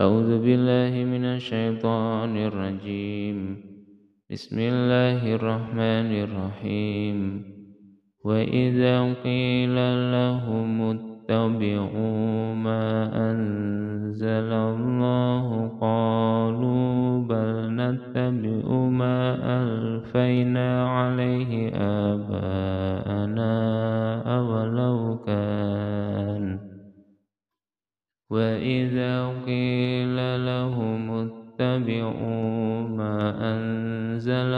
أعوذ بالله من الشيطان الرجيم. بسم الله الرحمن الرحيم. وإذا قيل لهم اتبعوا ما أنزل الله قالوا وإذا قيل لهم اتبعوا ما أنزل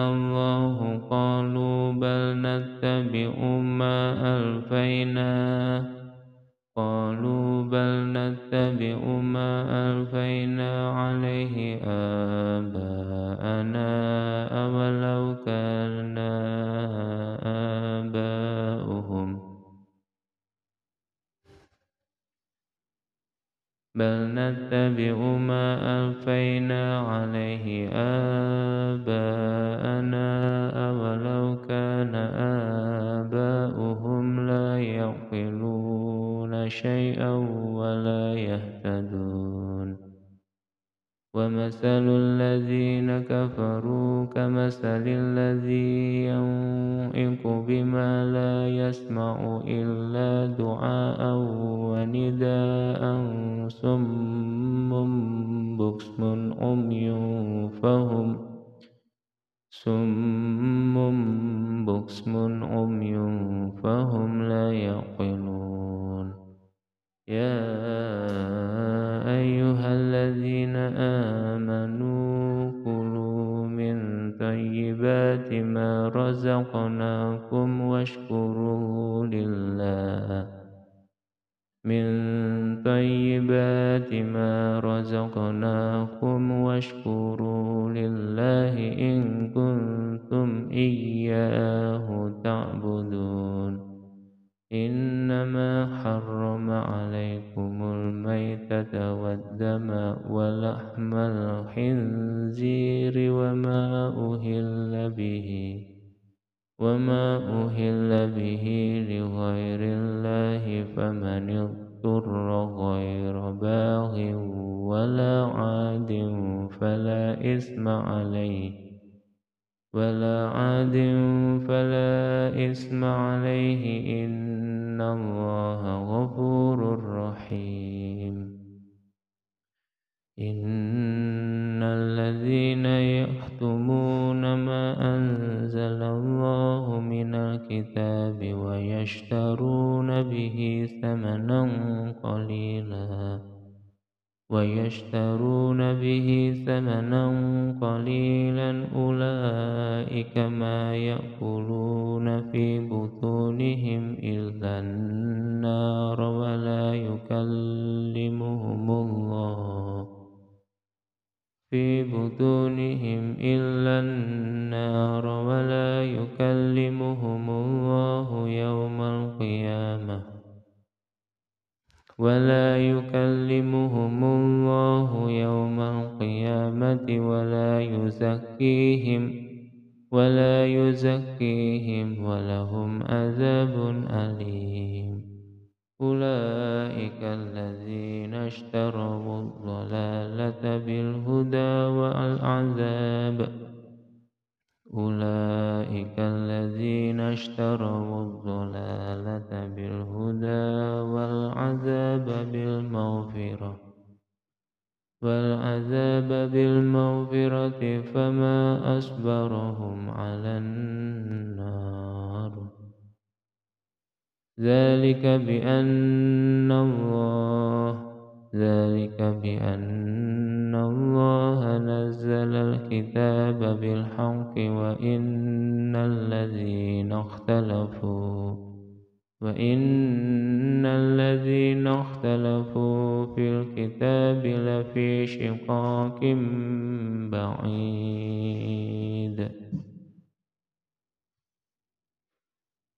بل نتبع ما ألفينا عليه آباءنا أولو كان آباؤهم لا يعقلون شيئا ولا يهتدون ومثل الذين كفروا كمثل الذي ينعق بما لا يسمع إلا دعاء ونداء صم بكم عمي فهم صم بكم عمي فهم لا يعقلون. يا أيها الذين آمنوا كلوا من طيبات ما رزقناكم واشكروا لله. من طيبات ما رزقناكم واشكروا لله إن كنتم إياه تعبدون. إنما حرم عليكم الميتة والدم ولحم الخنزير وما أهل به وما أهل به لغير الله فمن اضطر غير باغ ولا عاد فلا إثم عليه ولا عاد فلا إثم عليه إن الله غفور رحيم إن الذين يكتمون الكتاب ويشترون به ثمنا قليلا. ويشترون به ثمنا قليلا أولئك ما يأكلون في بطونهم إلا النار ولا يكلمهم الله. في بطونهم إلا النار ولا يكلمهم الله يوم القيامة ولا يزكيهم ولا يزكيهم ولهم عذاب أليم. أولئك الذين اشتروا الضلالة بالهدى والعذاب. أولئك الذين اشتروا الضلالة فما أصبرهم على النار. ذلك بأن الله ذلك بأن الله نزل الكتاب بالحق وإن الذين اختلفوا وإن الذين اختلفوا في الكتاب لفي شقاق بعيد